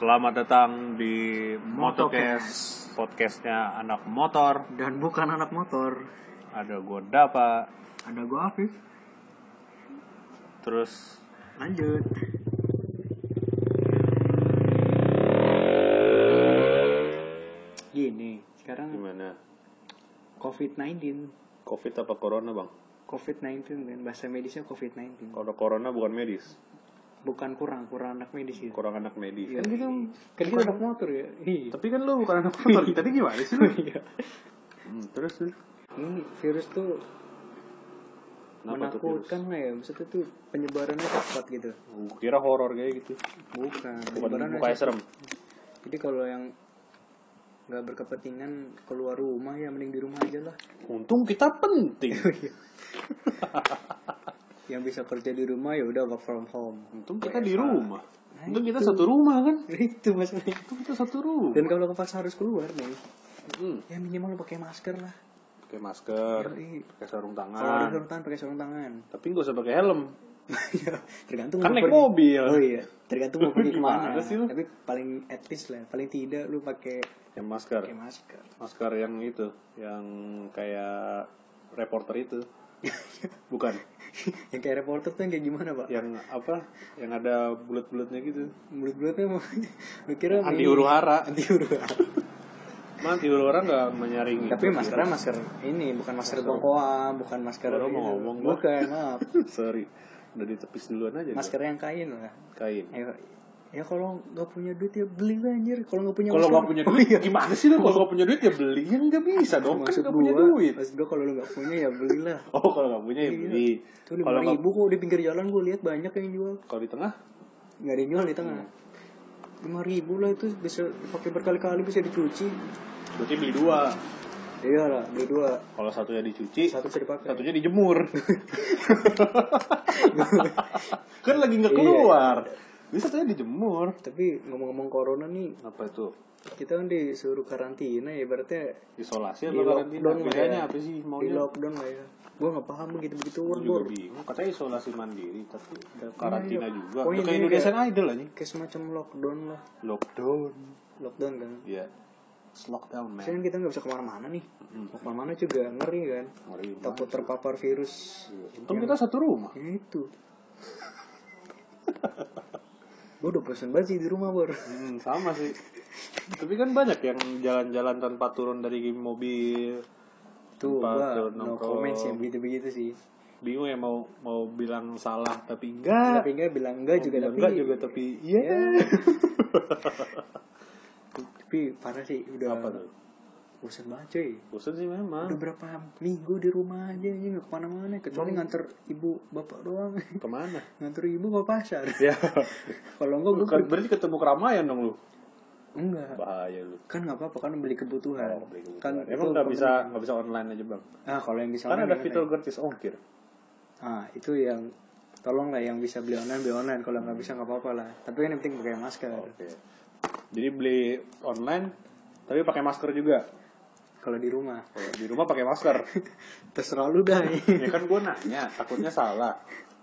Selamat datang di Motocast. Podcastnya anak motor. Dan bukan anak motor. Ada gue Dapa. Ada gue Afif. Terus Lanjut. Gini Sekarang gimana? COVID-19 Covid apa Corona bang? COVID-19 kan Bahasa medisnya COVID-19 Kalau Corona bukan medis Bukan kurang Kurang anak medis gitu. Kurang anak medis. Iya. Kan kita Kan kita anak motor ya? Iya. Tapi kan lu bukan anak motor. Tadi gimana sih lu? Iya. Hmm, terus terus. Ini virus tuh Kenapa menakutkan lah ya maksudnya tuh penyebarannya cepat gitu. Gue kira horor kayak gitu. Bukan Bukan penyebarannya cepat. serem. Jadi kalau yang nggak berkepentingan keluar rumah ya mending di rumah aja lah. Untung kita penting yang bisa kerja di rumah ya udah work from home. Untung kita di rumah. Untung kita satu rumah kan? Itu maksudnya Untung kita satu rumah. Dan kalau kepaksa harus keluar nih. Hmm. ya minimal lo pakai masker lah. Pakai masker Yoi. Pakai sarung kalau tangan sarung tangan pakai sarung tangan. Tapi gak usah pakai helm. Ya, tergantung Kan naik pergi. mobil. oh iya. Tergantung mau pergi ke mana. sih lu? tapi paling at least lah paling tidak lu pakai Yang masker. pakai masker. Masker yang itu Yang kayak reporter itu. Bukan yang kayak reporter tuh yang kayak gimana pak? Yang apa? Yang ada bulat-bulatnya gitu. Mulut-mulutnya mau kira Anti ini- huru hara anti huru hara Emang anti huru hara gak menyaring Tapi itu? maskernya masker ini bukan masker bongkoa, bukan masker Baru mau ngomong bukan, maaf. Sorry. Udah ditepis duluan aja. Masker yang kain lah. Kain. Ayo, ya kalau nggak punya duit ya beli lah anjir. Kalau nggak punya Kalau masker- gak punya duit Gimana sih lu Kalau gak punya duit ya beli Yang gak bisa dong Kan maksud gak punya duit maksud gua kalau lu nggak punya ya belilah. Oh kalau gak punya ya beli Tuh lima Kalau nggak- ribu kok di pinggir jalan gua lihat banyak yang jual. kalau di tengah Nggak ada yang jual di tengah. Lima ribu lah itu bisa pakai berkali-kali bisa dicuci. Berarti beli dua Iya lah, beli dua. Kalau satunya dicuci Satu bisa dipakai. Satunya dijemur Kan lagi Iya. nggak keluar Bisa. Satunya dijemur. Tapi ngomong-ngomong corona nih, Apa itu? kita kan disuruh karantina ya berarti Isolasi di apa karantina? lockdown Bedanya ya. apa sih di maunya? lockdown lah ya. Gue nggak paham begitu begitu Gue juga bingung. Katanya isolasi mandiri Tapi ada karantina iya. juga. Oh, iya, kayak iya. Indonesian Idol aja. kayak semacam lockdown lah. Lockdown. Lockdown kan? Iya. Lockdown man. Kan kita nggak bisa ke mana-mana nih. Mau ke mana-mana juga ngeri kan? Ngeri takut terpapar virus. Untung kita satu rumah. Ya itu gue udah bosan banget sih di rumah bor Hmm, sama sih. Tapi kan banyak yang jalan-jalan tanpa turun dari mobil. tuh gue no nongkrong. comment sih begitu begitu sih Bingung ya mau mau bilang salah tapi enggak. tapi enggak bilang enggak Mau juga bilang tapi enggak juga tapi iya. tapi parah sih udah Apa tuh? Bosan banget cuy Bosan sih memang. udah berapa minggu di rumah aja aja nggak ke mana-mana kecuali nganter ibu bapak doang Ke mana? nganter ibu ke pasar Ya. kalau enggak gue berarti ketemu keramaian dong lu. enggak Bahaya lu. kan nggak apa-apa kan beli kebutuhan Oh, beli kebutuhan. kan Emang nggak bisa nggak bisa online aja bang? ah kalau yang bisa Kan ada ya, fitur gratis ongkir. ah itu yang tolong lah yang bisa beli online beli online kalau nggak bisa nggak apa-apa lah tapi kan yang penting pakai masker Oke. Jadi beli online tapi pakai masker juga. Kalau di rumah. Kalau di rumah pakai masker. terserah lu dah ya kan gue nanya takutnya salah.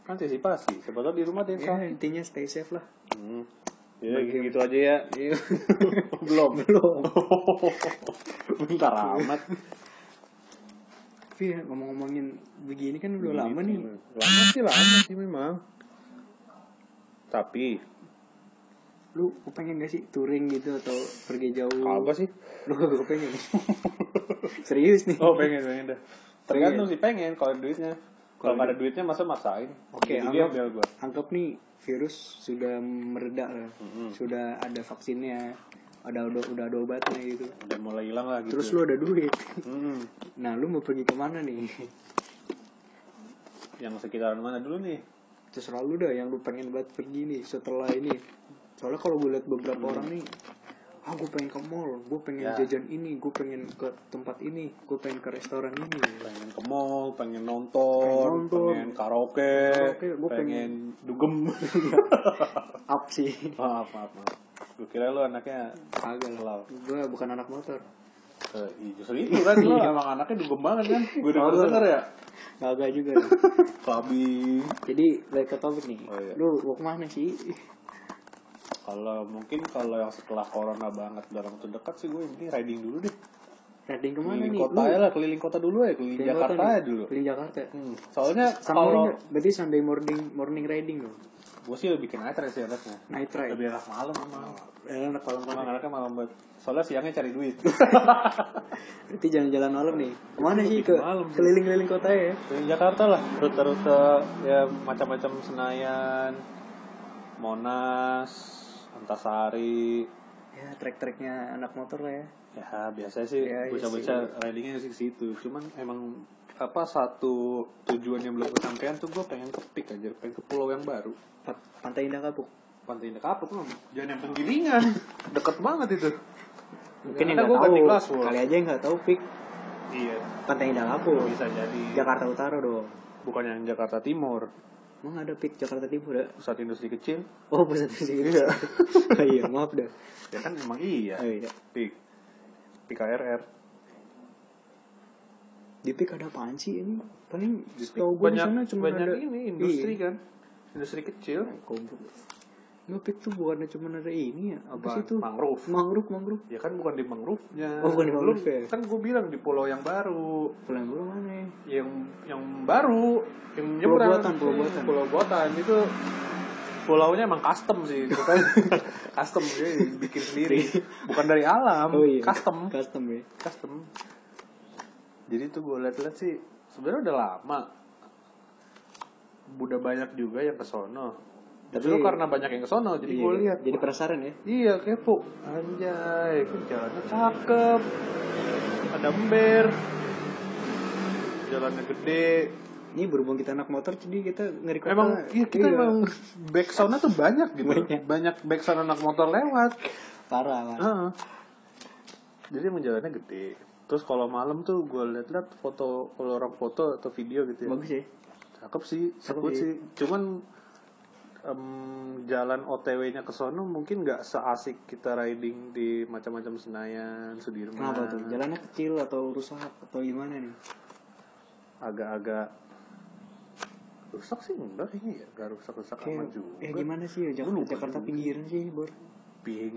Kan antisipasi. Siapa tahu di rumah ada yang ya salah. intinya stay safe lah. Hmm. ya gitu aja ya. Iya. belum. Belum. Bentar amat. Tapi ya, ngomong-ngomongin begini kan udah lama nih. Lama sih lama sih memang. Tapi lu pengen gak sih touring gitu atau pergi jauh? Apa sih? Lu gak pengen. Serius nih. Oh pengen pengen dah. Tergantung sih pengen kalau duitnya. Kalau ada duitnya masa maksain? Oke, Jadi anggap- gua. anggap nih virus sudah mereda lah. Sudah ada vaksinnya ada udah udah ada obatnya gitu. Udah mulai hilang lah gitu. Terus lu ada duit. Hmm. nah lu mau pergi ke mana nih? Yang sekitaran mana dulu nih? Terserah lu dah yang lu pengen banget pergi nih setelah ini soalnya kalau gue lihat beberapa orang nih ah gue pengen ke mall gue pengen Ya. jajan ini gue pengen ke tempat ini gue pengen ke restoran ini pengen ke mall, pengen nonton, Pengen nonton. pengen karaoke, Karaoke, gua pengen dugem. up sih maaf, maaf, maaf. Gue kira lu anaknya kagak lah gue bukan anak motor iya, justru itu kan lu emang anaknya dugem banget kan. Gue denger denger ya. kagak juga Clubbing. jadi balik ke topik nih Oh, iya. lu mau ke mana sih kalau mungkin kalau yang setelah corona banget dalam waktu dekat sih gue ini riding dulu deh Riding ke mana keliling nih? kota ya lah keliling kota dulu ya keliling Jakarta aja dulu Keliling Jakarta. Hmm, soalnya kalau berarti Sunday morning morning riding dong. gue sih lebih bikin night ride sih enaknya Night ride. lebih enak malam emang Enak kalau emang enaknya malam banget soalnya siangnya cari duit Berarti jalan-jalan malam nih. Ke mana sih ke Malam. keliling-keliling kota ya? Keliling Jakarta lah rute-rute ya macam-macam Senayan Monas Antasari Ya trek-treknya anak motor lah ya. ya biasa sih Ya, iya bocah-bocah ridingnya sih ke situ cuman emang apa satu tujuan yang belum kesampaian tuh gue pengen ke Pik aja pengen ke pulau yang baru Pa- Pantai Indah Kapuk. Pantai Indah Kapuk mah jangan yang penggilingan deket banget itu Mungkin yang nggak tahu. kelas. Kali aja yang nggak tahu pik iya Pantai Indah Kapuk. bisa jadi Jakarta Utara dong. bukan yang Jakarta Timur Emang ada pik Jakarta Timur ya? pusat industri kecil Oh pusat sini. Iya. iya maaf dah. ya kan emang iya Oh, iya. Pik PKRR Di pik ada apaan sih ini? Paling setahu gue di sana cuma banyak ada ini industri Iya. kan industri kecil Goblok. Nggak pik tuh bukannya cuma ada ini ya? Apa sih tuh? Mangrove. Mangrove, mangrove. ya kan bukan di mangrove-nya Oh, bukan di mangrove ya? kan gue bilang di pulau yang baru Pulang dulu mana? ya? yang yang baru yang Pulau nyebrang. buatan, pulau buatan. pulau buatan itu pulaunya emang custom sih bukan custom dia bikin sendiri bukan dari alam Oh iya. custom Custom ya. custom jadi tuh gue liat-liat sih sebenarnya udah lama udah banyak juga yang ke sono tapi Tapi- lu karena banyak yang ke sono jadi Iya, gue lihat. Jadi penasaran ya. Iya kepo. Anjay kok Jalannya cakep. Ada ember. Jalannya gede. Ini berhubung kita anak motor jadi kita ngeri kota. Emang iya kita emang Back soundnya tuh banyak gitu. Banyak. Banyak back sound anak motor lewat. Parah kan. Heeh. Jadi emang jalannya gede. Terus kalau malam tuh gue liat-liat foto Kalau orang foto atau video gitu ya. Bagus ya. Cakep sih Cakep, sih. Cuman em, Jalan OTW-nya ke sono mungkin nggak seasik kita riding di macam-macam Senayan, Sudirman. Kenapa tuh? Jalannya kecil atau rusak atau gimana nih? agak-agak rusak sih enggak kayaknya ya gak rusak-rusak amat juga eh gimana sih ya Jakarta, Jakarta pinggiran sih, Bor. Di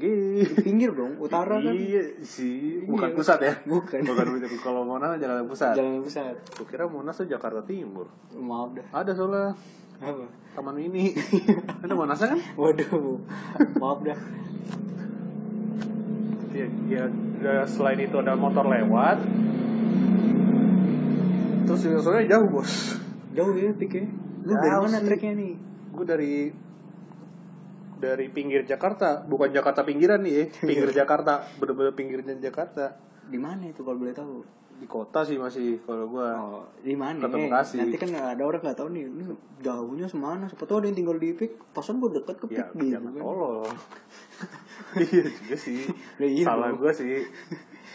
pinggir dong, utara kan. iya sih bukan Iya. pusat ya Bukan. bukan kalau Monas jalan pusat Jalan pusat. Gua kira Monas tuh Jakarta Timur Maaf dah. ada soalnya Apa? taman ini ada Monasnya kan Waduh. Maaf dah. ya, ya, ya, selain itu ada motor lewat terus juga soalnya jauh bos Jauh ya pikir. Lu dari mana treknya nih? gue dari dari pinggir Jakarta. Bukan Jakarta pinggiran nih ya pinggir Jakarta. Bener-bener pinggirnya Jakarta. Di mana itu kalau boleh tahu? di kota sih masih kalau gue Oh, di mana? Kota Bekasi. Nanti kan ada orang nggak tahu nih, ini jauhnya semana? Siapa tahu ada yang tinggal di Pik, pasan gue deket ke Pik ya gitu jangan kan. tolol iya juga sih. Ya, iya salah gue sih.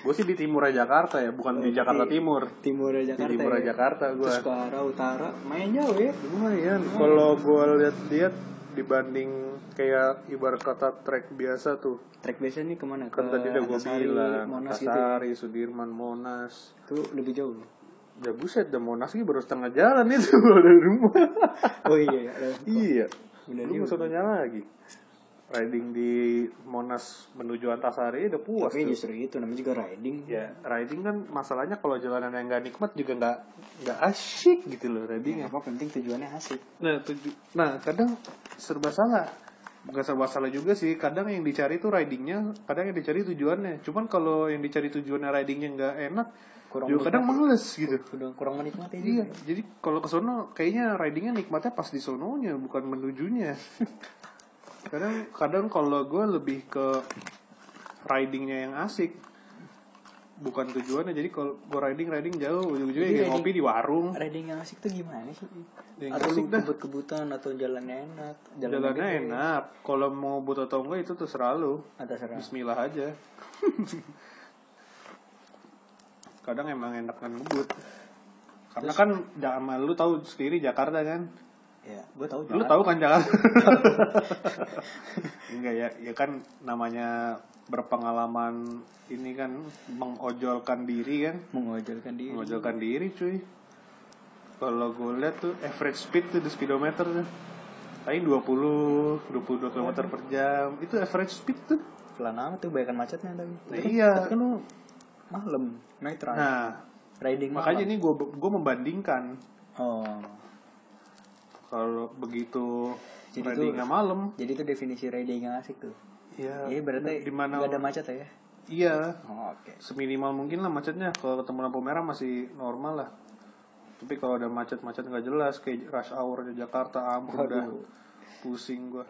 Gue sih di timur Jakarta ya bukan di Jakarta Di- Timur Timur Jakarta. di timur ya. Jakarta gue Terus ke arah utara, main jauh ya. lumayan. Kalau gue lihat-lihat dibanding kayak ibarat kata trek biasa tuh Trek biasa nih ke mana? kan tadi udah gue bilang Monas gitu. Antasari, Sudirman, Monas Itu lebih jauh. Ya buset, dah Monas ini baru setengah jalan itu dari rumah. Oh iya, iya. iya. Mau sononya lagi. Riding di Monas menuju Antasari udah puas Tapi tuh. justru itu namanya juga riding. Ya, riding kan masalahnya kalau jalanan yang gak nikmat juga nggak nggak asyik gitu loh ridingnya. Apa penting tujuannya asik. Nah, tuju nah kadang serba salah. Bukan serba salah juga sih. Kadang yang dicari tuh ridingnya, kadang yang dicari tujuannya. Cuman kalau yang dicari tujuannya ridingnya nggak enak, Kurang juga kadang males gitu. Udah kurang menikmati Iya, juga. jadi kalau ke sono kayaknya ridingnya nikmatnya pas di sononya bukan menujunya. kadang kadang kalau gue lebih ke ridingnya yang asik, bukan tujuannya. Jadi kalau gue riding riding jauh, ujung-ujungnya kayak ngopi di warung. Riding yang asik tuh gimana sih? Yang atau asik lu kebut-kebutan atau jalannya enak? Jalannya gede. enak. Kalau mau but atau enggak itu terserah lu. Atas serang. Bismillah aja. Kadang emang enak kan ngebut. Karena kan zaman lu tahu sendiri Jakarta kan. Ya, gue tahu Lu tahu kan Jakarta? Enggak ya, ya kan namanya berpengalaman ini kan mengojolkan diri kan, mengojolkan diri. mengojolkan diri cuy. Kalau gue lihat tuh average speed tuh di speedometer tuh paling 20 22 km per jam itu average speed tuh pelan amat tuh bayangkan macetnya tapi Nah, iya. tapi kan lu malam night ride nah riding makanya malam. ini gue gue membandingkan oh kalau begitu Jadi ridingnya malam jadi itu definisi riding yang asik tuh Iya. Iya berarti di mana ada macet ya Iya. oh, oke Seminimal mungkin lah macetnya. Kalau ketemu lampu merah masih normal lah. Tapi kalau ada macet-macet nggak jelas kayak rush hour di Jakarta, ampun udah pusing gua.